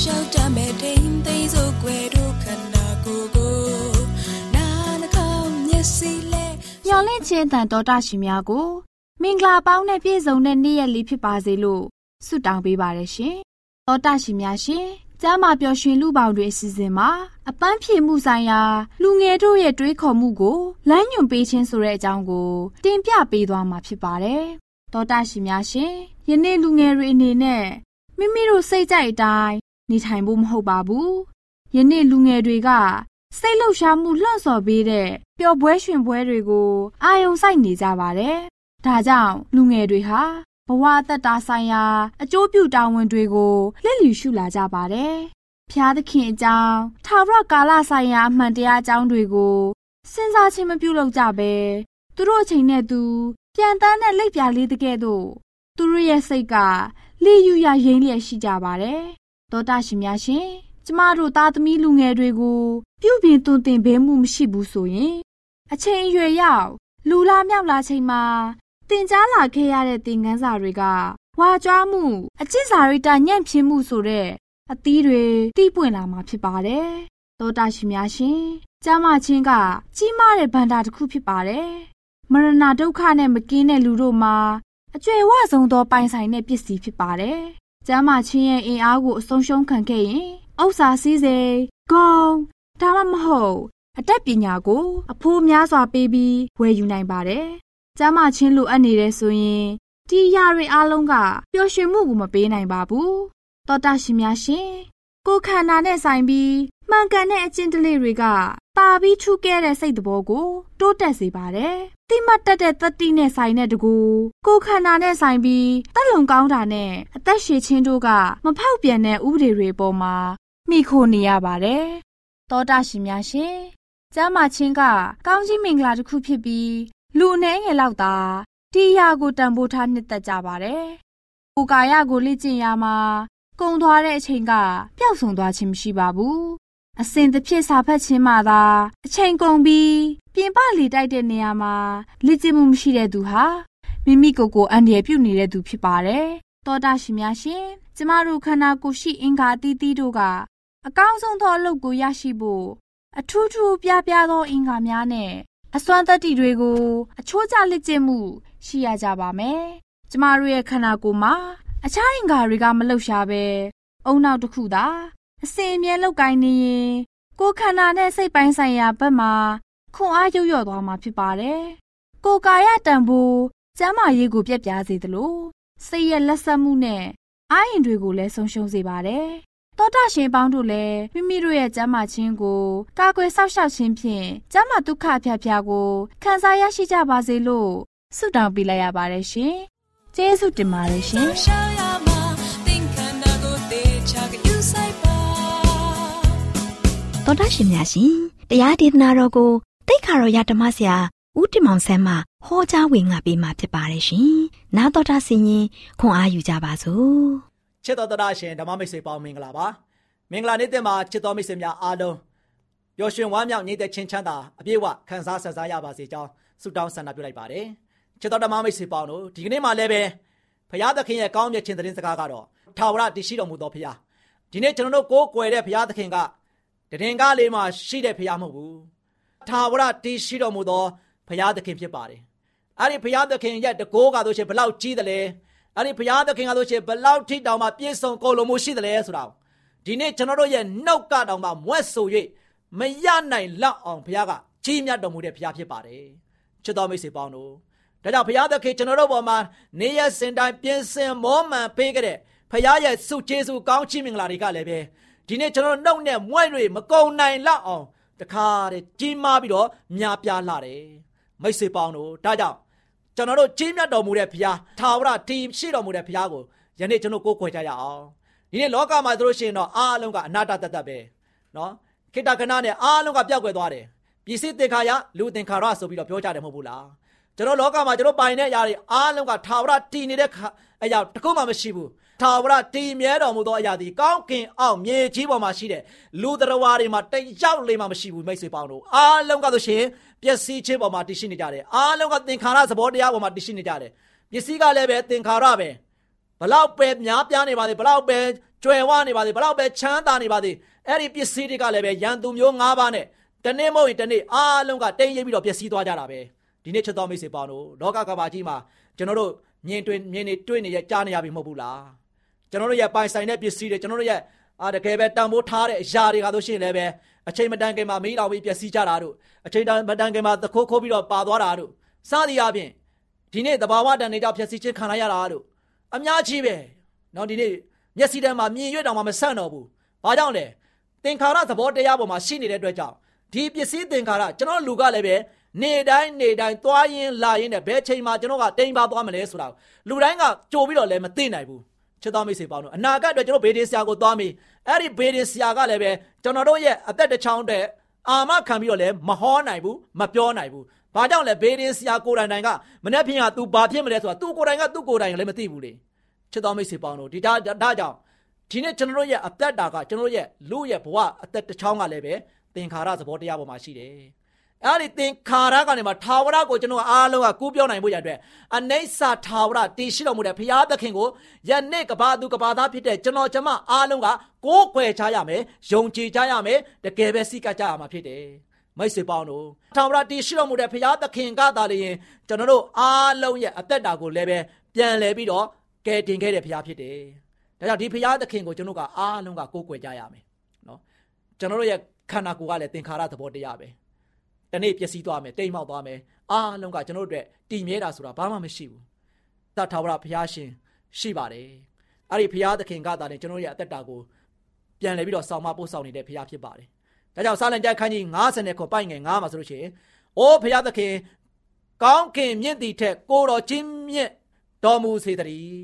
လိုက်လျှောက်တမဲ့ထိန်သိမ်းစို့ွယ်တို့ခန္ဓာကိုယ်ကိုနာနှကောင်းမျက်စိလဲညော်လင့်ခြင်းတန်တော်တာရှင်များကို မင်္ဂလာပေါင်းနဲ့ပြည့်စုံတဲ့နေ့ရက်လေးဖြစ်ပါစေလို့ဆုတောင်းပေးပါရရှင်။သောတာရှင်များရှင်ကျမ်းမာပျော်ရွှင်လူပေါင်းတွေအစီအစဉ်မှာအပန်းဖြေမှုဆိုင်ရာ လူငယ်တို့ရဲ့တွေးခေါ်မှုကိုလမ်းညွှန်ပေးခြင်းဆိုတဲ့အကြောင်းကို တင်ပြပေးသွားမှာဖြစ်ပါတယ်။သောတာရှင်များရှင်ယနေ့လူငယ်တွေအနေနဲ့မိမိတို့စိတ်ကြိုက်အတိုင်း နေထိုင်ဖို့မဟုတ်ပါဘူး။ယနေ့လူငယ်တွေကစိတ်လှုပ်ရှားမှုလှန့်ဆော်ပေးတဲ့ပျော်ပွဲရွှင်ပွဲတွေကိုအာယုံစိုက်နေကြပါတယ်။ဒါကြောင့်လူငယ်တွေဟာဘဝအသက်တာဆိုင်ရာ အကျိုးပြုတာဝန်တွေကိုလက်လျူရှုလာကြပါတယ်။ဖျားသခင်အကြောင်းထာဝရကာလဆိုင်ရာအမှန်တရားအကြောင်းတွေကိုစဉ်းစားခြင်းမပြုလုပ်ကြဘဲသူတို့အချိန်နဲ့သူပြန်တန်းတဲ့လက်ပြလေးတကဲ့သို့သူတို့ရဲ့စိတ်ကလိယူရရင်းလျက်ရှိကြပါတယ်။ သောတာရှင်များရှင်ကျမတို့သားသမီးလူငယ်တွေကိုပြုပြင်သွန်သင်ပေးမှုမရှိဘူးဆိုရင်အချိန်အရွယ်ရောက်လူလာမြောက်လာချိန်မှာတင်ကြားလာခဲ့ရတဲ့သင်ခန်းစာတွေကဝါကြွားမှုအကျင့်စာရိတ္တညံ့ဖျင်းမှုဆိုတဲ့အသီးတွေတီးပွင့်လာမှာဖြစ်ပါတယ်။သောတာရှင်များရှင်ကျမ်းမာခြင်းက ကြီးမားတဲ့ဗန္တာတစ်ခုဖြစ်ပါတယ်။မရဏဒုက္ခနဲ့မကင်းတဲ့လူတို့မှာအကျွယ်ဝဆုံးသောပိုင်ဆိုင်တဲ့ပစ္စည်းဖြစ်ပါတယ်။ ကျမ်းမာခြင်းရဲ့အင်အားကိုအဆုံးရှုံးခံခဲ့ရင်ဥစ္စာစည်းစိမ်ဂုံဒါမှမဟုတ်အတတ်ပညာကိုအဖိုးများစွာပေးပြီးဝယ်ယူနိုင်ပါတယ်ကျမ်းမာခြင်းလိုအပ်နေတဲ့ဆိုရင်ဒီအရာတွေအားလုံးကပျော်ရွှင်မှုကိုမပေးနိုင်ပါဘူးတောတာရှင်များရှင်ကိုခန္ဓာနဲ့ဆိုင်ပြီးမှန်ကန်တဲ့အကျင့်တလေးတွေကပါပြီးထူးကဲတဲ့စိတ်တဘောကို တိုးတက်စေပါတယ် တိမတ်တက်တဲ့တတိနဲ့ဆိုင်တဲ့တကူကိုခန္ဓာနဲ့ဆိုင်ပြီးတက်လုံကောင်းတာနဲ့အသက်ရှည်ခြင်းတို့ကမဖောက်ပြန်တဲ့ဥပဒေတွေပေါ်မှာမိခိုနေရပါတယ်တောတာရှင်များရှင်ကျမ်းမာခြင်းကကောင်းကြီးမင်္ဂလာတစ်ခုဖြစ်ပြီးလူအနေငယ်လောက်သာဒီရာကိုတန်ဖိုးထားနှစ်သက်ကြပါတယ်။ကိုကာယကိုလေ့ကျင့်ရမှာကုံသွားတဲ့အချိန်ကပျောက်ဆုံးသွားခြင်းမရှိပါဘူး။ အစဉ်တစ်ဖြစ်စာဖတ်ခြင်းမှသာအချိန်ကုန်ပြီးပြင်ပလေတိုက်တဲ့နေရာမှာလေ့ကျင့်မှုမရှိတဲ့သူဟာမိမိကိုယ်ကိုအန္တရာယ်ပြုနေတဲ့သူဖြစ်ပါတယ်။တောတာရှင်များရှင်ကျမတို့ခန္ဓာကိုယ်ရှိအင်္ဂါအသီးသီးတို့ကအကောင်းဆုံးသောအလုပ်ကိုရရှိဖို့အထူးထူးပြားပြားသောအင်္ဂါများနဲ့အစွမ်းတတ္တိတွေကိုအချိုးကျလက်ကျင့်မှုရှိရကြပါမယ်။ကျမတို့ရဲ့ခန္ဓာကိုယ်မှာအခြားအင်္ဂါတွေကမလှုပ်ရှားပဲအုံနောက်တစ်ခုသာ အစဉ်အမြဲလောက်ကိုင်းနေရင်ကိုယ်ခန္ဓာနဲ့စိတ်ပိုင်းဆိုင်ရာဘက်မှာခွန်အားရုပ်ရော့သွားမှာဖြစ်ပါတယ်။ကိုယ်ကာယတန်ဖိုးကျမ်းမာရေးကိုပြက်ပြားစေသလိုစိတ်ရဲ့လက်ဆက်မှုနဲ့အာရင်တွေကိုလည်းဆုံးရှုံးစေပါတယ်။သောတာရှင်ပေါင်းတို့လည်းမိမိတို့ရဲ့ကျမ်းမာခြင်းကိုကာကွယ်စောင့်ရှောက်ခြင်းဖြင့်ကျမ်းမာဒုက္ခအဖျက်ဖျားကိုခံစားရရှိကြပါစေလို့ဆုတောင်းပေးလိုက်ရပါတယ်ရှင်။ကျေးဇူးတင်ပါတယ်ရှင်။ သောတာရှင်များရှင်တရားဒေသနာတော်ကိုတိတ်ခါတော်ရဓမ္မဆရာဦးတင်မောင်ဆန်းမှဟောကြားဝင်ငါပေးมาဖြစ်ပါတယ်ရှင်။နာတော်တာဆင်ရင်ခွန်အားယူကြပါစို့။ချစ်တော်တော်ရှင်ဓမ္မမိတ်ဆွေပေါင်းမင်္ဂလာပါ။မင်္ဂလာနေ့တင်မှာချစ်တော်မိတ်ဆွေများအားလုံးပျော်ရွှင်ဝမ်းမြောက်နေတဲ့ချင်းချမ်းသာအပြည့်အဝခံစားဆက်စားရပါစေကြောင်းဆုတောင်းဆန္ဒပြုလိုက်ပါတယ်။ချစ်တော်ဓမ္မမိတ်ဆွေပေါင်းတို့ဒီကနေ့မှလည်းပဲဖရာသခင်ရဲ့ကောင်းမြတ်ခြင်းသတင်းစကားကတော့ထာဝရတည်ရှိတော်မူသောဖရာဒီနေ့ကျွန်တော်တို့ကိုးကွယ်တဲ့ဖရာသခင်က တည်ငကားလေးမှာရှိတဲ့ဖရာမဟုတ်ဘူး။ထာဝရတည်ရှိတော်မူသောဘုရားသခင်ဖြစ်ပါတယ်အဲ့ဒီဘုရားသခင်ရဲ့တကိုးကဆိုရှင်ဘလောက်ကြီးတယ်လဲအဲ့ဒီဘုရားသခင်ကဆိုရှင်ဘလောက်ထိတောင်မှပြည့်စုံကိုလိုမှုရှိတယ်လဲဆိုတာဒီနေ့ကျွန်တော်တို့ရဲ့နှုတ်ကတောင်မှမွဲ့ဆို၍မရနိုင်လောက်အောင်ဘုရားကကြီးမြတ်တော်မူတဲ့ဘုရားဖြစ်ပါတယ်ချစ်တော်မိတ်ဆွေပေါင်းတို့ဒါကြောင့်ဘုရားသခင်ကျွန်တော်တို့ပေါ်မှာနေရစင်တိုင်းပြင်ဆင်မောမှန်ပေးခဲ့တဲ့ဘုရားရဲ့ဆုကျေးဇူးကောင်းချီးမင်္ဂလာတွေကလည်းပဲ ဒီနေ့ကျွန်တော်နှုတ်နဲ့မွဲ့၍မကုံနိုင်လောက်အောင်တခါတည်းကြီးမားပြီးတော့များပြားလာတယ်မိတ်ဆွေပေါင်းတို့ဒါကြောင့်ကျွန်တော်တို့ကြီးမြတ်တော်မူတဲ့ဘုရားထာဝရတည်ရှိတော်မူတဲ့ဘုရားကိုယနေ့ကျွန်တော်ကိုးကွယ်ကြရအောင်ဒီနေ့လောကမှာတို့ရှိရင်တော့အားလုံးကအနာတတတ်တတ်ပဲနော်ခိတ္တကနာနဲ့အားလုံးကပြောက်ွယ်သွားတယ်ပြည်စစ်သင်္ခါရလူသင်္ခါရဆိုပြီးတော့ပြောကြတယ်မဟုတ်ဘူးလားကျွန်တော်လောကမှာကျွန်တော်ပိုင်တဲ့အရာတွေအားလုံးကထာဝရတည်နေတဲ့အရာတခုမှမရှိဘူး ထာဝရတည်မြဲတော်မူသောအရာသည်ကောင်းကင်အောက်မြေကြီးပေါ်မှာရှိတဲ့လူတော်ဝါတွေမှာတယောက်လေးမှမရှိဘူးမိတ်ဆွေပေါင်းတို့အားလုံးကဆိုရှင်ပျက်စီးခြင်းပေါ်မှာတည်ရှိနေကြတယ်အားလုံးကသင်္ခါရသဘောတရားပေါ်မှာတည်ရှိနေကြတယ်ပစ္စည်းကလည်းပဲသင်္ခါရပဲဘလောက်ပဲများပြားနေပါသေးဘလောက်ပဲကျွယ်ဝနေပါသေးဘလောက်ပဲချမ်းသာနေပါသေးအဲ့ဒီပစ္စည်းတွေကလည်းပဲရန်သူမျိုး၅ပါးနဲ့တနေ့မဟုတ်ရင်တနေ့အားလုံးကတိမ်ရိပ်ပြီးတော့ပျက်စီးသွားကြတာပဲဒီနေ့ချက်တော်မိတ်ဆွေပေါင်းတို့လောကကဘာကြီးမှာကျွန်တော်တို့မြင်တွေ့မြင်နေတွေ့နေရကြားနေရပြီမဟုတ်ဘူးလား ကျွန်တော်တို့ရဲ့ပိုင်ဆိုင်တဲ့ပစ္စည်းတွေကျွန်တော်တို့ရဲ့အာတကယ်ပဲတန်ဖိုးထားတဲ့အရာတွေကတော့ရှိရင်လည်းပဲအချိန်မတန်ခင်မှာမီးတော်ပြီးပျက်စီးကြတာတို့အချိန်မတန်ခင်မှာသခိုးခိုးပြီးတော့ပါသွားတာတို့စသည်အပြင်ဒီနေ့တဘာဝတန်နေကြောင့်ပျက်စီးခြင်းခံရရတာတို့အများကြီးပဲနော်ဒီနေ့မျက်စိထဲမှာမြင်ရွက်တောင်မှမဆန့်တော့ဘူးဘာကြောင့်လဲသင်္ခါရသဘောတရားပေါ်မှာရှိနေတဲ့အတွက်ကြောင့်ဒီပစ္စည်းသင်္ခါရကျွန်တော်လူကလည်းပဲနေတိုင်းနေတိုင်းသွားရင်းလာရင်းနဲ့ဘယ်ချိန်မှာကျွန်တော်ကတိမ်ပါသွားမလဲဆိုတာလူတိုင်းကကြိုပြီးတော့လည်းမသိနိုင်ဘူး ချစ်တော်မိတ်ဆွေပေါင်းတို့အနာဂတ်အတွက်ကျွန်တော်ဘေးဒင်ဆရာကိုသွားမိအဲ့ဒီဘေးဒင်ဆရာကလည်းပဲကျွန်တော်တို့ရဲ့အသက်တစ်ချောင်းတဲ့အာမခံပြီးတော့လည်းမဟောနိုင်ဘူးမပြောနိုင်ဘူးဘာကြောင့်လဲဘေးဒင်ဆရာကိုယ်တိုင်တိုင်ကမနေ့ဖြင့်က तू ဘာဖြစ်မလဲဆိုတာ तू ကိုယ်တိုင်က तू ကိုယ်တိုင်လည်းမသိဘူးလေချစ်တော်မိတ်ဆွေပေါင်းတို့ဒီဒါဒါကြောင့်ဒီနေ့ကျွန်တော်တို့ရဲ့အသက်တာကကျွန်တော်တို့ရဲ့လူရဲ့ဘဝအသက်တစ်ချောင်းကလည်းပဲသင်္ခါရသဘောတရားပေါ်မှာရှိတယ် အဲ့ဒီသင်္ခါရကနေမှထာဝရကိုကျွန်တော်အားလုံးကကူးပြောနိုင်ဖို့ရအတွက်အနိစ္စထာဝရတည်ရှိတော်မူတဲ့ဘုရားသခင်ကိုယနေ့ကဘာသူကဘာသားဖြစ်တဲ့ကျွန်တော်ကျမအားလုံးကကိုးကွယ်ချရမယ်ယုံကြည်ကြရမယ်တကယ်ပဲစိတ်ကကြရမှာဖြစ်တယ်မိတ်ဆွေပေါင်းတို့ထာဝရတည်ရှိတော်မူတဲ့ဘုရားသခင်ကသာလျှင်ကျွန်တော်တို့အားလုံးရဲ့အသက်တာကိုလည်းပဲပြန်လဲပြီးတော့ကယ်တင်ခဲ့တဲ့ဘုရားဖြစ်တယ်ဒါကြောင့်ဒီဘုရားသခင်ကိုကျွန်တော်ကအားလုံးကကိုးကွယ်ကြရမယ်နော်ကျွန်တော်တို့ရဲ့ခန္ဓာကိုယ်ကလည်းသင်္ခါရသဘောတရားပဲ တနေ့ပျက်စီးသွားမယ်တိမ်မောက်သွားမယ်အားလုံးကကျွန်တော်တို့အတွက်တည်မြဲတာဆိုတာဘာမှမရှိဘူးသတ်ထာဝရဘုရားရှင်ရှိပါတယ်အဲ့ဒီဘုရားသခင်ကသာလည်းကျွန်တော်ရဲ့အသက်တာကိုပြန်လည်ပြီးတော့ဆောင်မပို့ဆောင်နေတဲ့ဘုရားဖြစ်ပါတယ်ဒါကြောင့်စာလံကျမ်းခန်းကြီး90ခုပိုက်ငယ်9မှာဆိုလို့ရှိရင်အိုးဘုရားသခင်ကောင်းကင်မြင့်သည်ထက်ကိုတော်ချင်းမြင့်တော်မူစေတည်း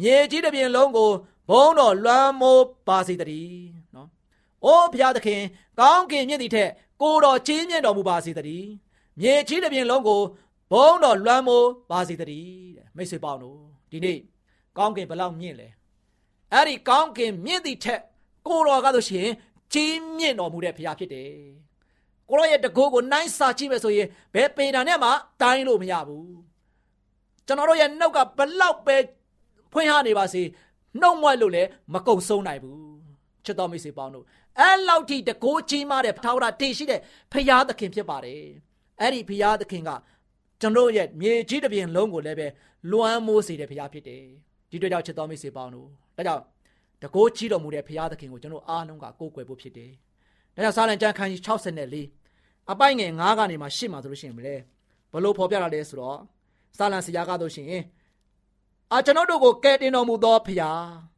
မြေကြီးတစ်ပြင်လုံးကိုဘုံတော်လွှမ်းမိုးပါစေတည်းနော်။အိုးဘုရားသခင်ကောင်းကင်မြင့်သည်ထက် ကိုတော်ကြီးမြင့်တော်မူပါစေတည်းမြေကြီးတစ်ပြင်လုံးကိုဘုံတော်လွှမ်းမိုးပါစေတည်းတဲ့မိတ်ဆွေပေါင်းတို့ဒီနေ့ကောင်းကင်ဘလောက်မြင့်လဲအဲ့ဒီကောင်းကင်မြင့်သည့်ထက်ကိုတော်ကဆိုရှင်ကြီးမြင့်တော်မူတဲ့ဘုရားဖြစ်တယ်ကိုရောရဲ့တကိုးကိုနိုင်စာကြည့်မယ်ဆိုရင်ဘယ်ပေတာနဲ့မှတိုင်းလို့မရဘူးကျွန်တော်တို့ရဲ့နှုတ်ကဘလောက်ပဲဖွင့်ဟနေပါစေနှုတ်မွက်လို့လည်းမကုံဆုံးနိုင်ဘူး ချစ်တော်မိတ်ဆွေပေါင်းတို့အဲ့လောက်ထိတကိုးကြီးမားတဲ့ထာဝရတည်ရှိတဲ့ဖရာသခင်ဖြစ်ပါတယ်အဲ့ဒီဖရာသခင်ကကျွန်တော်ရဲ့မြေကြီးတစ်ပြင်လုံးကိုလည်းပဲလွှမ်းမိုးစေတဲ့ဖရာဖြစ်တယ်ဒီတွေ့ကြောင့်ချစ်တော်မိတ်ဆွေပေါင်းတို့ဒါကြောင့်တကိုးကြီးတော်မူတဲ့ဖရာသခင်ကိုကျွန်တော်အားလုံးကကိုးကွယ်ဖို့ဖြစ်တယ်ဒါကြောင့်စာလံကျမ်းခန်းကြီး64အပိုင်ငယ်9ကနေမှရှစ်မှာဆိုလို့ရှိရင်လေဘလို့ဖော်ပြလာလဲဆိုတော့စာလံဆရာကတော့ရှင်အာကျွန်တော်တို့ကိုကယ်တင်တော်မူသောဖရာအာ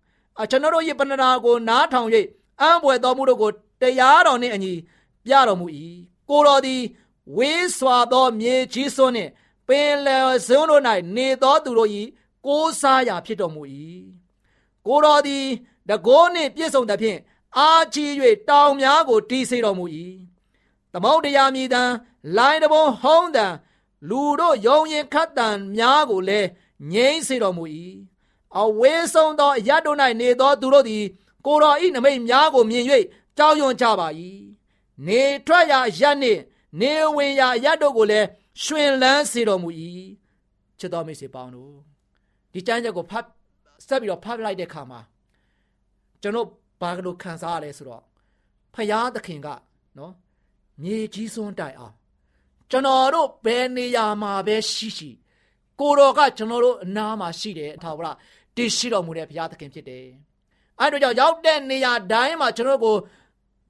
ကျွန်တော်တို့ရဲ့ပဏ္ဍာကိုနားထောင်၍အံ့ဘွယ်တော်မူတို့ကိုတရားတော်နှင့်အညီပြတော်မူ၏ကိုတော်သည်ဝေးစွာသောမြေကြီးစွန်းနှင့်ပင်လယ်ဇုံတို့၌နေသောသူတို့၏ကိုးစားရာဖြစ်တော်မူ၏ကိုတော်သည်တကိုးနှင့်ပြည့်စုံသဖြင့်အာကြီး၍တောင်များကိုတီးစေတော်မူ၏သမုတ်တရားမြည်တံလိုင်းတဘုံဟုံးတံလူတို့ယုံရင်ခတ်တံများကိုလည်းငြိမ့်စေတော်မူ၏ အဝေးဆုံးသောရတ်တို့၌နေသောသူတို့သည်ကိုတော်ဤနမိတ်များကိုမြင်၍ကြောက်ရွံ့ကြပါ၏နေထွက်ရာရက်နှင့်နေဝင်ရာရက်တို့ကိုလည်းရှင်လန်းစေတော်မူ၏ချစ်တော်မိတ်ဆွေပေါင်းတို့ဒီကျမ်းချက်ကိုဖတ်ဆက်ပြီးတော့ဖတ်လိုက်တဲ့အခါမှာကျွန်တော်ဘာကလို့ခံစားရလဲဆိုတော့ဖယားသခင်ကနော်မြေကြီးစွန်းတိုင်အောင်ကျွန်တော်တို့ဘယ်နေရာမှာပဲရှိရှိကိုတော်ကကျွန်တော်တို့အနားမှာရှိတယ်အထာဝရ တည်ရှိတော်မူတဲ့ဘုရားသခင်ဖြစ်တယ်အဲတို့ကြောင့်ရောက်တဲ့နေရာတိုင်းမှာကျွန်တော်ကို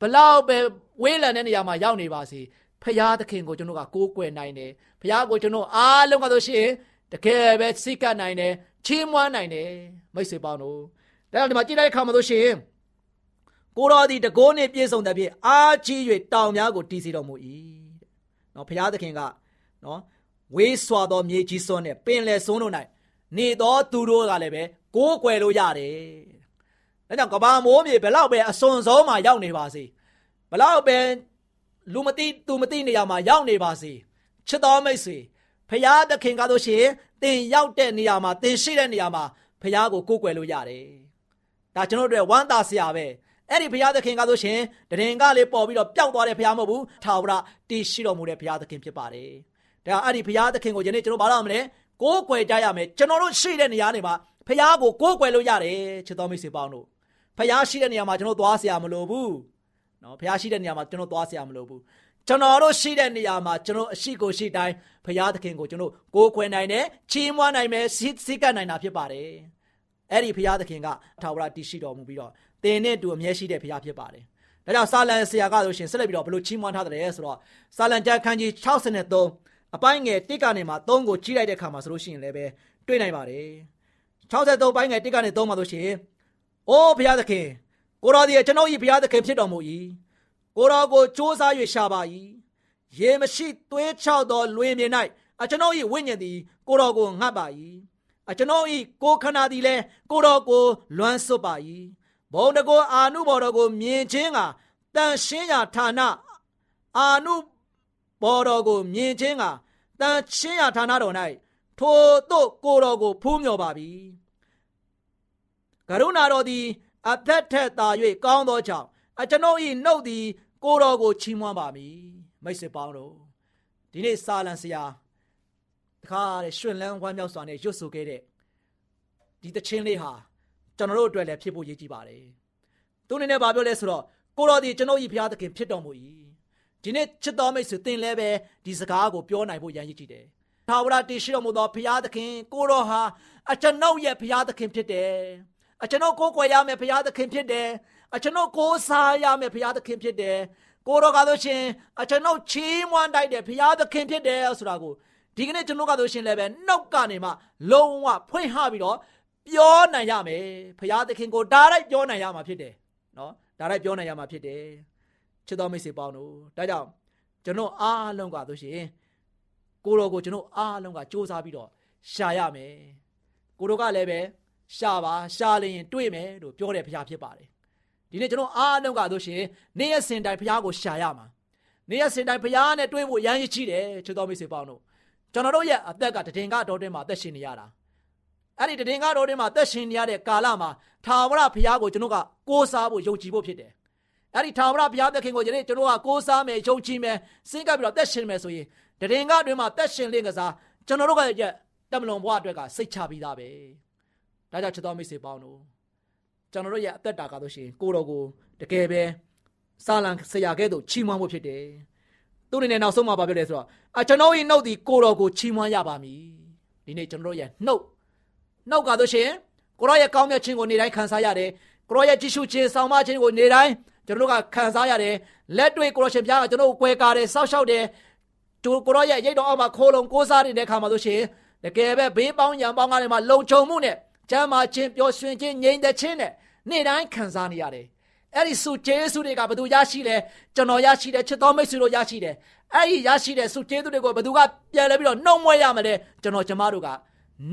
ဘလောက်ပဲဝေးလံတဲ့နေရာမှာရောက်နေပါစေဖရာသခင်ကိုကျွန်တော်ကကိုးကွယ်နိုင်တယ်ဖရာကိုကျွန်တော်အားလုံးကဆိုရှင်တကယ်ပဲစိတ်ကနိုင်တယ်ချီးမွမ်းနိုင်တယ်မိတ်ဆွေပေါင်းတို့ဒါကြောင့်ဒီမှာကြည့်လိုက်ခါမှာဆိုရှင်ကိုတော်သည်တကိုးနှင့်ပြည့်စုံတဲ့ဖြင့်အာကြီး၍တောင်များကိုတီးစီတော်မူ၏နော်ဖရာသခင်ကနော်ဝေးစွာသောမြေကြီးစွန်းနဲ့ပင်လယ်စွန်းတို့၌ နေသောသူတို့ကလည်းပဲကိုးကွယ်လို့ရတယ်ဒါကြောင့်ကဘာမိုးမြေဘလောက်ပဲအစွန်ဆုံးမှာရောက်နေပါစေဘလောက်ပဲလူမသိသူမသိနေရမှာရောက်နေပါစေချစ်တော်မိတ်ဆွေဖရာသခင်ကားလို့ရှိရင်တင်ရောက်တဲ့နေရာမှာတင်ရှိတဲ့နေရာမှာဖရာကိုကိုးကွယ်လို့ရတယ်ဒါကျွန်တော်တို့ဝမ်းသာစရာပဲအဲ့ဒီဘုရားသခင်ကားဆိုရှင်တရင်ကလေးပေါ်ပြီးတော့ပျောက်သွားတဲ့ဘုရားမဟုတ်ဘူးထာဝရတည်ရှိတော်မူတဲ့ဘုရားသခင်ဖြစ်ပါတယ်ဒါအဲ့ဒီဘုရားသခင်ကိုယနေ့ကျွန်တော်ဘာလို့မလဲ ကိုးကွယ်ကြရမယ်ကျွန်တော်တို့ရှိတဲ့နေရာတွေမှာဖះကိုကိုးကွယ်လို့ရတယ်ချစ်တော်မိတ်ဆွေပေါင်းတို့ဖះရှိတဲ့နေရာမှာကျွန်တော်သွားဆရာမလိုဘူးနော်ဖះရှိတဲ့နေရာမှာကျွန်တော်သွားဆရာမလိုဘူးကျွန်တော်တို့ရှိတဲ့နေရာမှာကျွန်တော်အရှိကိုရှိတိုင်းဖရာသခင်ကိုကျွန်တော်ကိုးခွင်နိုင်တယ်ချီးမွမ်းနိုင်မယ်စိစိကနိုင်တာဖြစ်ပါတယ်အဲ့ဒီဖရာသခင်ကထာဝရတည်ရှိတော်မူပြီးတော့သင်နဲ့တူအမြဲရှိတဲ့ဖရာဖြစ်ပါတယ်ဒါကြောင့်စာလံဆရာကဆိုရှင်ဆက်လက်ပြီးတော့ဘလို့ချီးမွမ်းထားတယ်ဆိုတော့စာလံကျမ်းခန်းကြီး63 အပိုင်းငယ်1ကနေမှ3ကိုကြီးလိုက်တဲ့အခါမှာဆိုလို့ရှိရင်လည်းပဲတွေ့နိုင်ပါတယ်။63ပိုင်းငယ်1ကနေ3မှာဆိုရှင်အိုးဘုရားသခင်ကိုတော်ဒီကျွန်တော်ဤဘုရားသခင်ဖြစ်တော်မူ၏ကိုတော်ကိုစ조사၍ရှာပါ၏ရေမရှိသွေးချောက်သောလွင်မြေ၌အကျွန်တော်ဤဝိညာဉ်သည်ကိုတော်ကိုငတ်ပါ၏အကျွန်တော်ဤကိုခန္ဓာသည်လည်းကိုတော်ကိုလွမ်းဆွတ်ပါ၏ဘုံတကောအာနုဘော်တော်ကိုမြင်ခြင်းကတန်ရှင်းရာဌာနအာနုဘော်တော်ကိုမြင်ခြင်းက တန်ရှင်းရာဌာနတော်၌ထိုတို့ကိုတော်ကိုဖူးမြော်ပါပြီကရုဏာတော်သည်အသက်ထက်သာ၍ကောင်းသောကြောင့်အကျွန်ုပ်၏နှုတ်သည် ကိုတော်ကိုချီးမွမ်းပါမည်မိတ်ဆွေပေါင်းတို့ဒီနေ့စာလံဆရာတခါတဲ့ရှင်လန်းဝမ်းမြောက်စွာနဲ့ရွတ်ဆိုခဲ့တဲ့ဒီတခြင်းလေးဟာကျွန်တော်တို့အတွက်လည်းဖြစ်ဖို့ရည်ကြီးပါတယ်။သူအနေနဲ့ဗာပြောလဲဆိုတော့ကိုတော်ဒီကျွန်တော်ဤဘုရားသခင်ဖြစ်တော်မူ၏။ ဒီနေ့ချစ်တော်မိတ်ဆွေသင်လည်းပဲဒီစကားကိုပြောနိုင်ဖို့ရည်ကြီးတယ်။ထာဝရတည်ရှိတော်မူသောဘုရားသခင်ကိုတော်ဟာအကျွန်ုပ်ရဲ့ဘုရားသခင်ဖြစ်တယ်။အကျွန်ုပ်ကိုးကွယ်ရမယ့်ဘုရားသခင်ဖြစ်တယ်။အကျွန်ုပ်ကိုးစားရမယ့်ဘုရားသခင်ဖြစ်တယ်။ကိုတော်ကားလို့ရှင်အကျွန်ုပ်ချီးမွမ်းတိုက်တဲ့ဘုရားသခင်ဖြစ်တယ်ဆိုတာကိုဒီကနေ့ကျွန်တော်ကားလို့ရှင်လည်းပဲနှုတ်ကနေမှလုံးဝဖွင့်ဟပြီးတော့ပြောနိုင်ရမယ်ဖရာသခင်ကိုဒါလိုက်ပြောနိုင်ရမှာဖြစ်တယ်နော်ဒါလိုက်ပြောနိုင်ရမှာဖြစ်တယ် ချစ်တော်မိတ်ဆွေပေါင်းတို့ဒါကြောင့်ကျွန်တော်အားလုံးကဆိုရှင်ကိုတော်ကိုကျွန်တော်အားလုံးကစူးစမ်းပြီးတော့ရှာရမယ်ကိုတော်ကလည်းပဲရှာပါရှာလျင်တွေ့မယ်လို့ပြောတဲ့ဖရာဖြစ်ပါတယ်ဒီနေ့ကျွန်တော်အားလုံးကဆိုရှင်နေ့ရက်စင်တိုင်းဖရာကိုရှာရမှာနေ့ရက်စင်တိုင်းဖရာနဲ့တွေ့ဖို့ရမ်းရည်ချီတယ်ချစ်တော်မိတ်ဆွေပေါင်းတို့ကျွန်တော်တို့ရဲ့အသက်ကတည်ငါတော်တင်မှာအသက်ရှင်နေရတာအဲ့ဒီတည်ငါတော်ထဲမှာသက်ရှင်နေရတဲ့ကာလမှာထာဝရဘုရားကိုကျွန်တော်ကကိုးစားဖို့ယုံကြည်ဖို့ဖြစ်တယ်။ အဲ့ဒီထာဝရဘုရားသခင်ကိုယနေ့ကျွန်တော်ကကိုးစားမယ်ယုံကြည်မယ်စိတ်ကပ်ပြီးတော့သက်ရှင်မယ်ဆိုရင်တည်ငါတွင်မှာသက်ရှင်လင့်ကစားကျွန်တော်တို့ကရဲ့တမလွန်ဘဝအတွက်ကစိတ်ချပြီးသားပဲ။ဒါကြောင့်ချစ်တော်မိတ်ဆွေပေါင်းတို့ကျွန်တော်တို့ရဲ့အသက်တာကားလို့ရှိရင်ကိုတော်ကိုတကယ်ပဲစာလံဆရာကဲ့သို့ချီးမွမ်းဖို့ဖြစ်တယ်သူအနေနဲ့နောက်ဆုံးမှာပြောတယ်ဆိုတော့အကျွန်တော်၏နှုတ်ဒီကိုတော်ကိုချီးမွမ်းရပါမည်ဒီနေ့ကျွန်တော်ရဲ့နှုတ်နှုတ်ကားလို့ရှိရင်ကိုရောရဲ့ကောင်းမြတ်ခြင်းကိုနေတိုင်းခံစားရတယ်ကိုရောရဲ့ကြည့်ရှုခြင်းဆောင်မခြင်းကိုနေတိုင်း ကျွန်တော်တို့ကခံစားရတယ်လက်တွေ့ကိုရောရှင်ပြားကကျွန်တော်ကိုကွဲကားတယ်စောက်ရှောက်တယ်သူကိုရောရဲ့ရိတ်တော်အောက်မှာခိုးလုံကိုးစားနေတဲ့ခါမှာလို့ရှိရင်တကယ်ပဲဘေးပေါင်းရံပေါင်းကားတွေမှာလုံခြုံမှုနဲ့ကျမ်းမာခြင်းပျော်ရွှင်ခြင်းငြိမ်သက်ခြင်းနဲ့နေ့တိုင်းခံစားနေရတယ်အဲ့ဒီစုကျေးဇူးတွေကဘသူရရှိလဲကျွန်တော်ရရှိတယ်ချစ်တော်မိတ်ဆွေတို့ရရှိတယ်အဲ့ဒီရရှိတဲ့စုကျေးဇူးတွေကိုဘသူကပြန်လဲပြီးတော့နှုံမွဲရမလဲကျွန်တော်ကျမတို့က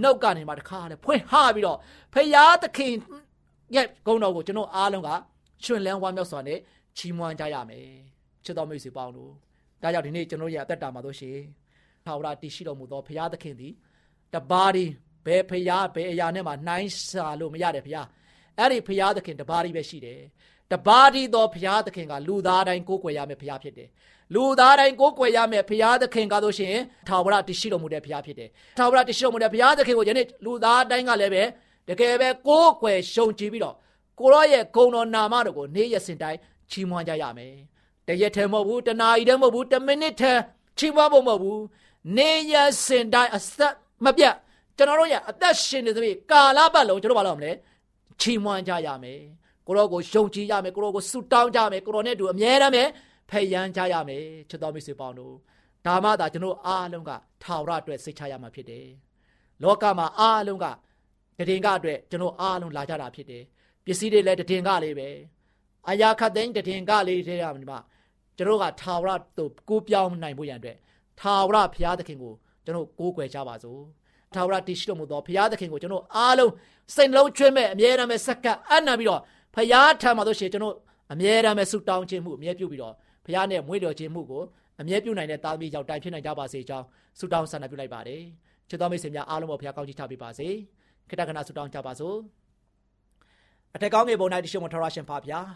နှုတ်ကနေမှတခါလေဖွင့်ဟပြီးတော့ဖရာသခင်ရဲ့ဂုဏ်တော်ကိုကျွန်တော်အားလုံးက ရှင်လန်းဝမ်းမြောက်စွာနဲ့ချီးမွမ်းကြရမယ်ချစ်တော်မိတ်ဆွေပေါင်းတို့ဒါကြောင့်ဒီနေ့ကျွန်တော်ရဲ့အသက်တာမှာတို့ရှိထာဝရတည်ရှိတော်မူသောဖရာသခင်သည်တပါးဒီဘယ်ဖရာဘယ်အရာနဲ့မှနှိုင်းစာလို့မရတယ်ဖရာအဲ့ဒီဖရာသခင်တပါးဒီပဲရှိတယ်တပါးဒီသောဖရာသခင်ကလူသားတိုင်းကိုးကွယ်ရမယ့်ဖရာဖြစ်တယ်လူသားတိုင်းကိုးကွယ်ရမယ့်ဘုရားသခင်ကားလို့ရှိရင်ထာဝရတရှိတော်မူတဲ့ဘုရားဖြစ်တယ်။ထာဝရတရှိတော်မူတဲ့ဘုရားသခင်ကိုယနေ့လူသားတိုင်းကလည်းပဲတကယ်ပဲကိုးကွယ်ရှုံကြည်ပြီးတော့ ကိုရောရဲ့ဂုဏ်တော်နာမတော်ကိုနေ့ရက်စဉ်တိုင်းချီးမွမ်းကြရမယ်။တရက်ထဲမဟုတ်ဘူးတနာရီထဲမဟုတ်ဘူးတမိနစ်ထဲချီးမွမ်းဖို့မဟုတ်ဘူး။နေ့ရက်စဉ်တိုင်းအသက်မပြတ်ကျွန်တော်တို့ရဲ့အသက်ရှင်နေသဖြင့်ကာလပတ်လုံးကျွန်တော်ဘာလုပ်မလဲချီးမွမ်းကြရမယ်။ကိုရောကိုယုံကြည်ရမယ်ကိုရောကိုဆုတောင်းကြမယ်ကိုရောနဲ့တူအမြဲတမ်းပဲဖယ်ရန်ကြရမယ်ချစ်တော်မိတ်ဆွေပေါင်းတို့ဒါမှသာကျွန်တော်အားလုံးကထာဝရအတွက်စိတ်ချရမှာဖြစ်တယ်လောကမှာအားလုံးကတည်င်ကအတွက်ကျွန်တော်အားလုံးလာကြတာဖြစ်တယ် ပစ္စည်းတွေလည်းတည်င်ကလေးပဲအရာခတ်တဲ့တည်င်ကလေးတွေရမှာကျွန်တော်ကထာဝရသို့ကိုးပြောင်းနိုင်ဖို့ရန်အတွက်ထာဝရဘုရားသခင်ကိုကျွန်တော်ကိုးကွယ်ကြပါစို့ထာဝရတည်ရှိတော်မူသောဘုရားသခင်ကိုကျွန်တော်အားလုံးစိတ်လုံးကျွမ်းမဲ့အမြဲတမ်းပဲစက္ကပ်အနံပြီးတော့ဘုရားထံမှာတို့ရှိကျွန်တော်အမြဲတမ်းပဲဆုတောင်းခြင်းမှုအမြဲပြုပြီးတော့ဘုရားနဲ့မွေးတော်ခြင်းမှုကိုအမြဲပြုနိုင်တဲ့သားသမီးကြောင့်တိုင်ဖြစ်နိုင်ကြပါစေကြောင်းဆုတောင်းဆန္ဒပြုလိုက်ပါတယ်ချစ်တော်မိတ်ဆွေများအားလုံးကိုဘုရားကောင်းချီးချပေးပါစေခိတ္တကနာဆုတောင်းကြပါစို့ အထက်ကောင်းငယ်ပုံ၌တရှိမထောရရှင်ဖာဖျား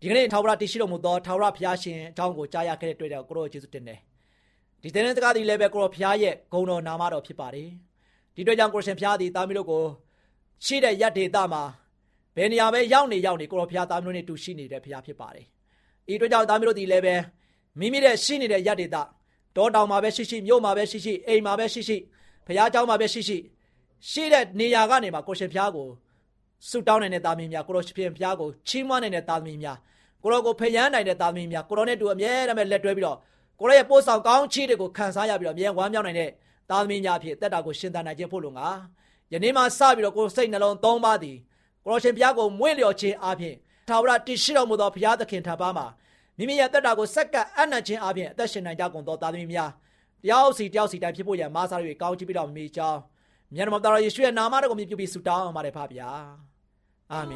ဒီကနေ့ထာဝရတရှိတော်မူသောထာဝရဘုရားရှင်အကြောင်းကိုကြားရခဲ့တဲ့တွေ့တဲ့ကိုရောယေရှုတင်တယ်ဒီတဲ့တဲ့တကားဒီလည်းပဲကိုရောဘုရားရဲ့ဂုဏ်တော်နာမတော်ဖြစ်ပါတယ်ဒီတွေ့ကြောင့်ကိုရှင်ဘုရားသည်သားမီးတို့ကိုရှိတဲ့ယက်ဒေတာမှာဘယ်နေရာပဲရောက်နေရောက်နေကိုရောဘုရားသားမီးတို့နဲ့တူရှိနေတဲ့ဘုရားဖြစ်ပါတယ်ဤတို့ကြောင့်သားမျိုးတို့ဒီလည်းပဲမိမိတဲ့ရှိနေတဲ့ရတ္တိတတောတောင်မှာပဲရှိရှိမြို့မှာပဲရှိရှိအိမ်မှာပဲရှိရှိဘုရားကျောင်းမှာပဲရှိရှိရှိတဲ့နေရာကနေမှာကိုရှင်ဖျားကို ဆုတောင်းနိုင်တဲ့သားမီးများကိုရောရှင်ဖျားကိုချီးမွမ်းနိုင်တဲ့သားမီးများကိုရောကိုဖျားနိုင်တဲ့သားမီးများကိုရောနဲ့တူအမြဲတမ်းလက်တွဲပြီးတော့ကိုရောရဲ့ပို့ဆောင်ကောင်းချီးတွေကိုခံစားရပြီးတော့အမြဲဝမ်းမြောက်နိုင်တဲ့သားသမီးများဖြစ်တက်တာကိုရှင်သန်နိုင်ခြင်းဖို့လုံငါယနေ့မှစပြီးတော့ကိုစိတ်နှလုံးသုံးပါသည်ကိုရောရှင်ဖျားကိုမွေ့လျော်ခြင်းအပြင်ထာဝရတည်ရှိတော်မူသောဘုရားသခင်ထံပါမှာမိမိရဲ့တက်တာကိုစက္ကပ်အနံ့ခြင်းအပြင်အသက်ရှင်နိုင်ကြကုန်သောသားသမီးများတယောက်စီတယောက်စီတိုင်းဖြစ်ဖို့ရန်မားစား၍ကောင်းချီးပြီးတော်မိကြောင်းမြတ်တော်တော်ယေရှုရဲ့နာမတော်ကိုမြည်ပြုပြီးဆုတောင်းပါတယ်ဖပါဗျာ အာမ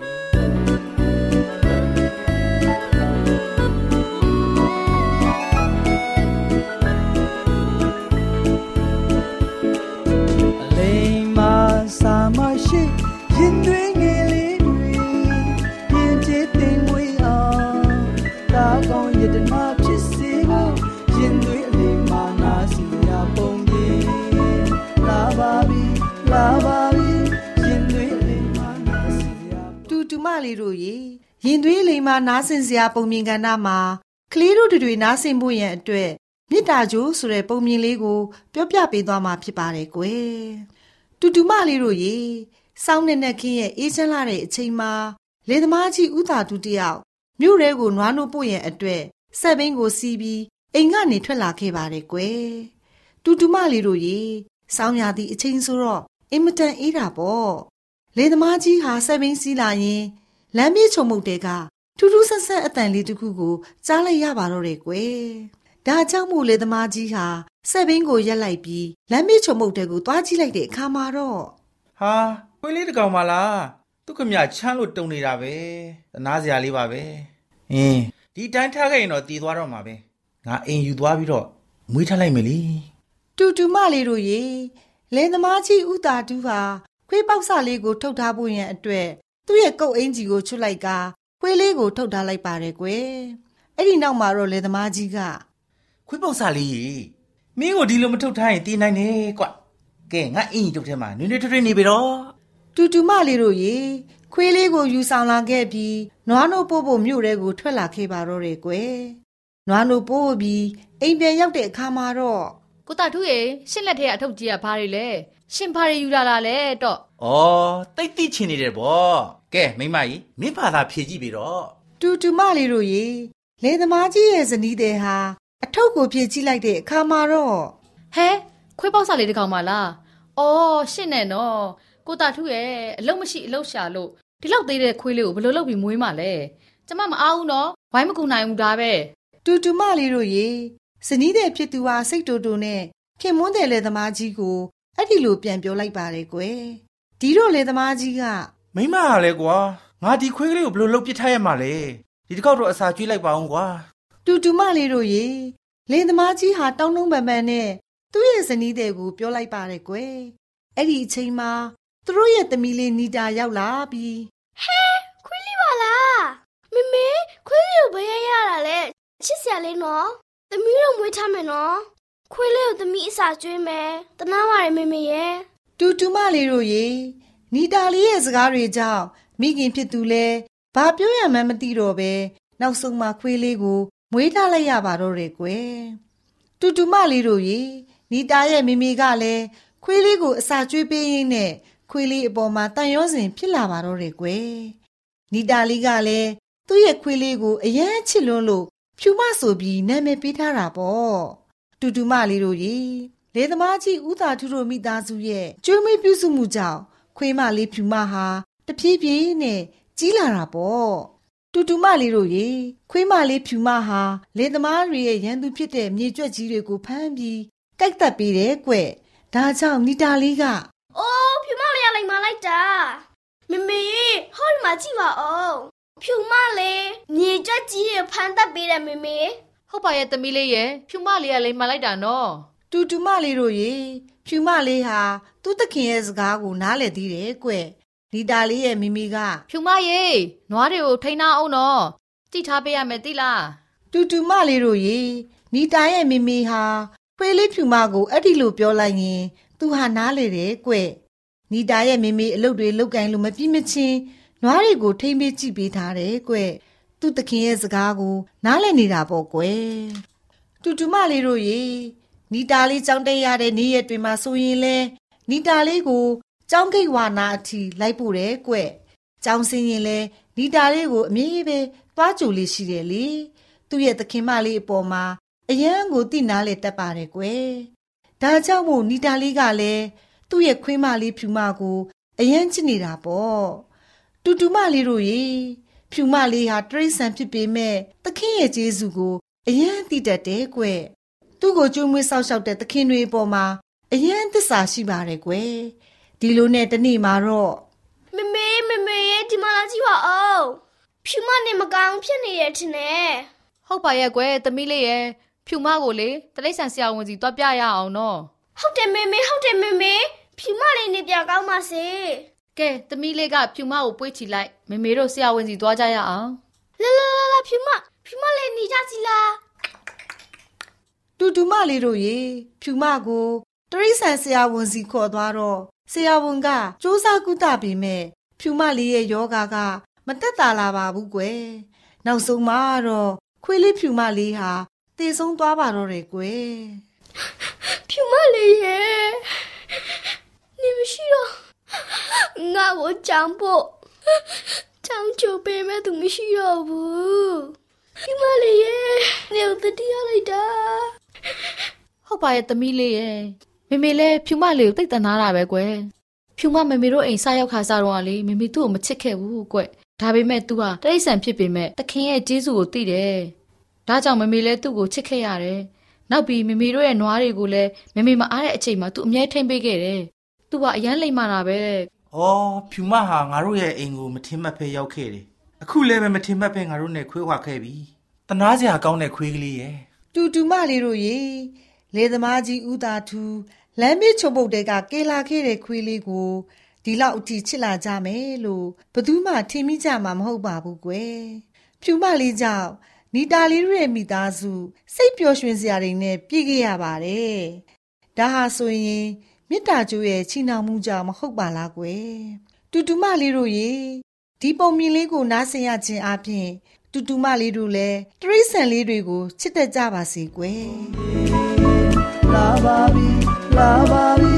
လေးတို့ရေရင်သွေးလိမ်မာနားဆင်စရာပုံမြင်ကဏ္ဍမှာကလေးတို့တွေနားဆင်ဖို့ရန်အတွက်မေတ္တာကြိုးဆိုတဲ့ပုံမြင်လေးကို ပြောပြပေးသွားမှာဖြစ်ပါတယ်ကွယ်တူတူမလေးတို့ရေစောင်းနဲ့နဲ့ခင်းရဲ့အေးချမ်းလာတဲ့အချိန်မှာလေသမားကြီးဥသာတူတယောက်မြို့ရဲကိုနွားနိုးပို့ရန်အတွက်ဆက်ဘင်းကိုစီးပြီးအိမ်ကနေထွက်လာခဲ့ပါတယ်ကွယ်တူတူမလေးတို့ရေစောင်းရသည့်အချိန်ဆိုတော့အင်မတန်အေးတာပေါ့လေသမားကြီးဟာဆက်ဘင်းစီးလာရင် လမ်းပြေးချုံမှုတဲကထူးထူးဆန်းဆန်းအတန်လေးတစ်ခုကိုကြားလိုက်ရပါတော့တယ်ကွယ်။ဒါကြောင့်မို့လေသမားကြီးဟာစက်ဘင်းကိုရက်လိုက်ပြီးလမ်းပြေးချုံမှုတဲကိုသွားကြည့်လိုက်တဲ့အခါမှာတော့ဟာခွေးလေးတစ်ကောင်ပါလားသူခမချမ်းလို့တုံနေတာပဲသနာစရာလေးပါပဲအင်းဒီတိုင်းထားခဲ့ရင်တော့တည်သွားတော့မှာပဲငါအိမ်ယူသွားပြီးတော့မွေးထားလိုက်မယ်လीတူတူမလေးတို့ရေလေသမားကြီးဥတာတူးဟာခွေးပေါက်စလေးကိုထုတ်ထားဖို့ရန်အတွက် သူ့ရဲ့ကုတ်အင်ကြီးကိုချွတ်လိုက်ကခွေးလေးကိုထုတ်ထားလိုက်ပါတယ်ကွယ်။အဲ့ဒီနောက်မှာတော့လေသမားကြီးကခွေးပေါက်စားလေးရေမင်းကိုဒီလိုမထုတ်ထားရင်တည်နိုင်တယ်ကွကဲငါအိမ်ကြီးတုတ်ထဲမှာနွေးနွေးထွေးထွေးနေပြီတော့တူတူမလေးတို့ရေခွေးလေးကိုယူဆောင်လာခဲ့ပြီးနွားနို့ပို့ဖို့မြို့ထဲကိုထွက်လာခဲ့ပါတော့တယ်ကွယ်နွားနို့ပို့ပြီးအိမ်ပြန်ရောက်တဲ့အခါမှာတော့ကိုတာထုရေရှင့်လက်ထဲအထုပ်ကြီးကဘာတွေလဲ ရှင်ဘာတွေယူလာလာလဲတော့။ဩတိတ်တိချင်နေတယ်ဗော။ကဲမိမကြီးမင်းဘာသာဖြေကြည့်ပြီတော့တူတူမလေးတို့ရေလေသမားကြီးရဲ့ဇနီးတဲ့ဟာအထုပ်ကိုပြေးကြည့်လိုက်တဲ့အခါမှာတော့ဟဲခွေးပေါက်စားလေးတစ်ကောင်ပါလားအော်ရှင့်နဲ့နော်ကိုတာထုရဲ့အလုံးမရှိအလုံးရှာလို့ဒီလောက်သေးတဲ့ခွေးလေးကိုဘယ်လိုလုပ်ပြီးမွေးမှလဲကျမမအားဘူးနော်ဝိုင်းမကူနိုင်ဘူးဒါပဲတူတူမလေးတို့ရေဇနီးတဲ့ဖြစ်သူဟာစိတ်တူတူနဲ့ခင်မွန်းတဲ့လေသမားကြီးကို အဲ့ဒီလိုပြန်ပြောလိုက်ပါတယ်ကွယ်ဒီတော့လေသမားကြီးက။မိမကလည်းကွာငါဒီခွေးကလေးကိုဘယ်လိုလုပ်ပစ်ထားရမှာလဲ။ဒီတစ်ခေါက်တော့အစာကျွေးလိုက်ပါအောင်ကွာတူတူမလေးတို့ရေလေသမားကြီးဟာတောင်းတုံးပန်ပန်နဲ့သူ့ရဲ့ဇနီးတဲ့ကိုပြောလိုက်ပါတယ်ကွယ်အဲ့ဒီအချိန်မှာသူတို့ရဲ့သမီးလေးနီတာရောက်လာပြီးခွေးလေးပါလားမမေခွေးလေးကိုဘယ်ရရတာလဲချစ်စရာလေးနော်သမီးတို့မွေးထားမယ်နော် ခွေးလေးကိုသမီးအစာကျွေးမယ်တနာပါရမမေရဲ့တူတူမလေးတို့ရေနီတာလေးရဲ့စကားတွေကြောင့်မိခင်ဖြစ်သူလဲဘာပြောရမှန်းမသိတော့ပဲနောက်ဆုံးမှခွေးလေးကိုမွေးထားလိုက်ရပါတော့တယ်ကွယ်တူတူမလေးတို့ရေနီတာရဲ့မိမိကလည်းခွေးလေးကိုအစာကျွေးပေးရင်းနဲ့ခွေးလေးအပေါ်မှာတန်ရောစင်ဖြစ်လာပါတော့တယ်ကွယ်နီတာလေးကလည်းသူ့ရဲ့ခွေးလေးကိုအယမ်းချစ်လွန်းလို့ဖြူမဆိုပြီးနာမည်ပေးထားတာပေါ့ တူတူမလေးတို့ရေလေသမားကြီးဦးသာထုတို့မိသားစုရဲ့ကျွေးမွေးပြုစုမှုကြောင့်ခွေးမလေးဖြူမဟာတဖြည်းဖြည်းနဲ့ကြီးလာတာပေါ့တူတူမလေးတို့ရေခွေးမလေးဖြူမဟာလေသမားတွေရဲ့ရန်သူဖြစ်တဲ့မြေကြွက်ကြီးတွေကိုဖမ်းပြီးတိုက်သက်ပေးတယ်ကွဒါကြောင့်နီတာလေးကအိုးဖြူမလေးရလိုက်မလိုက်တာမမေဟောဒီမှာကြည့်ပါဦးဖြူမလေးမြေကြက်ကြီးတွေဖမ်းတတ်ပေးတယ်မမေ ဟုတ်ပါရဲ့သမီးလေးရဲ့ဖြူမလေးကလိမ်မလိုက်တာနော်တူတူမလေးတို့ရေဖြူမလေးဟာသူ့သခင်ရဲ့စကားကိုနားလည်သေးတယ်ကွနီတာလေးရဲ့မိမိကဖြူမရေနွားတွေကိုထိန်းနာအောင်နော်ကြည့်ထားပေးရမယ်သိလားတူတူမလေးတို့ရေနီတာရဲ့မိမိဟာခွေးလေးဖြူမကိုအဲ့ဒီလိုပြောလိုက်ရင် သူဟာနားလေတယ်ကွနီတာရဲ့မိမိအလုပ်တွေလုပ်ကင်လို့မပြည့်မချင်းနွားတွေကိုထိမ့်ပေးကြည့်ပေးထားတယ်ကွ သူ့သခင်ရဲ့စကားကို နားလည်နေတာပေါ့ကွတူတူမလေးတို့ရေနီတာလေးကြောင်းတက်ရတဲ့နေ့ရက်တွေမှာဆိုရင်လဲနီတာလေးကိုကြောင်းကိတ်ဝါနာအထိလိုက်ပို့တယ်ကွကြောင်းစင်းရင်လဲနီတာလေးကိုအမြဲပဲသွားကြိုလေးရှိတယ်လေသူ့ရဲ့သခင်မလေးအပေါ်မှာအယံကိုတိနာလေတက်ပါတယ်ကွယ်ဒါကြောင့်မို့နီတာလေးကလည်းသူ့ရဲ့ခွေးမလေးဖြူမကို အယံချစ်နေတာပေါ့တူတူမလေးတို့ရေ ဖြူမလေးဟာတရိษံဖြစ်ပေမဲ့သခင်ရဲ့ကျေးဇူးကိုအယံသိတတ်တယ်ကွသူ့ကိုကြိုးမွေးဆောက်ရှောက်တဲ့သခင်တွေအပေါ်မှာအယံသစ္စာရှိပါတယ်ကွယ်ဒီလိုနဲ့တနေ့မှာတော့မမေမမေရဲ့ဒီမှာလာကြည့်ပါဦးဖြူမနေမကောင်းဖြစ်နေရဲ့ထင်တယ်ဟုတ်ပါရဲ့ကွယ်သမီးလေးရဲ့ဖြူမကိုလေတလိမ့်ဆန်ဆရာဝန်စီတွားပြရအောင်နော်ဟုတ်တယ်မေမေဟုတ်တယ်မေမေဖြူမလေးနေပြန်ကောင်းပါစေ ကဲသမီးလေးကဖြူမကိုပွေးချီလိုက်မေမေတို့ဆရာဝန်စီတွားကြရအောင်လာလာလာလာဖြူမဖြူမလေးနေကြစီလားတူတူမလေးတို့ရေဖြူမကိုတရိษံဆရာဝန်စီခေါ်သွားတော့ဆရာဝန်ကစူးစမ်းကုသပေမဲ့ဖြူမလေးရဲ့ယောဂါကမတက်တာလာပါဘူးကွယ်နောက်ဆုံးမှာတော့ခွေးလေးဖြူမလေးဟာတည်ဆုံးသွားပါတော့တယ်ကွယ်ဖြူမလေးရဲ့နေမရှိတော့ ငါ့ကိုကြောင်ဖို့ကြောင်ချိုပေးမဲ့သူမရှိတော့ဘူးဖြူမလေးရဲ့နေဦးတတိယလိုက်တာ ဟုတ်ပါရဲ့သမီးလေးရဲ့မေမေလည်းဖြူမလေးကိုတိတ်တနာတာပဲကွယ်ဖြူမမေမေတို့အိမ်စားရောက်ခါစားတော့ကလေမေမေသူ့ကိုမချစ်ခဲ့ဘူးကွဒါပေမဲ့ तू ဟာတရိษံဖြစ်ပေမဲ့တခင်ရဲ့ကျေးဇူးကိုသိတယ်ဒါကြောင့်မေမေလည်းသူ့ကိုချစ်ခဲ့ရတယ်နောက်ပြီးမေမေတို့ရဲ့နွားတွေကိုလည်းမေမေမအားတဲ့အချိန်မှာ तू အမြဲထိမ့်ပေးခဲ့တယ်။ तू ကအရန်လိမ့်မာတာပဲ။အော်ဖြူမဟာငါတို့ရဲ့အိမ်ကိုမထင်မှတ်ဖဲရောက်ခဲ့တယ်။အခုလည်းပဲမထင်မှတ်ဖဲငါတို့နဲ့ခွေးခွာခဲ့ပြီ။တနာစရာကောင်းတဲ့ခွေးကလေးရဲ့တူတူမလေးတို့ရေလေသမားကြီးဦးသာထူလမ်းမေးချုံပုတ်တဲကကေလာခဲ့တဲ့ခွေးလေးကိုဒီလောက်အထိချစ်လာကြမယ်လို့ဘယ်သူမှထင်မိကြမှာမဟုတ်ပါဘူးကွယ်ဖြူမလေးကြောင့်နီတာလေးတို့ရဲ့မိသားစုစိတ်ပျော်ရွှင်စရာတွေနဲ့ပြည့်ခဲ့ရပါတယ်ဒါဟာဆိုရင် မေတ္တာကျိုးရဲ့ချီနှောင်မှုကြောင့်မဟုတ်ပါလားကွယ်တူတူမလေးတို့ရေဒီပုံမြင်လေးကိုနားဆင်ရခြင်းအပြင်တူတူမလေးတို့လည်းတရိษံလေးတွေကိုချစ်တတ်ကြပါစေကွယ်လာပါပြီလာပါပြီ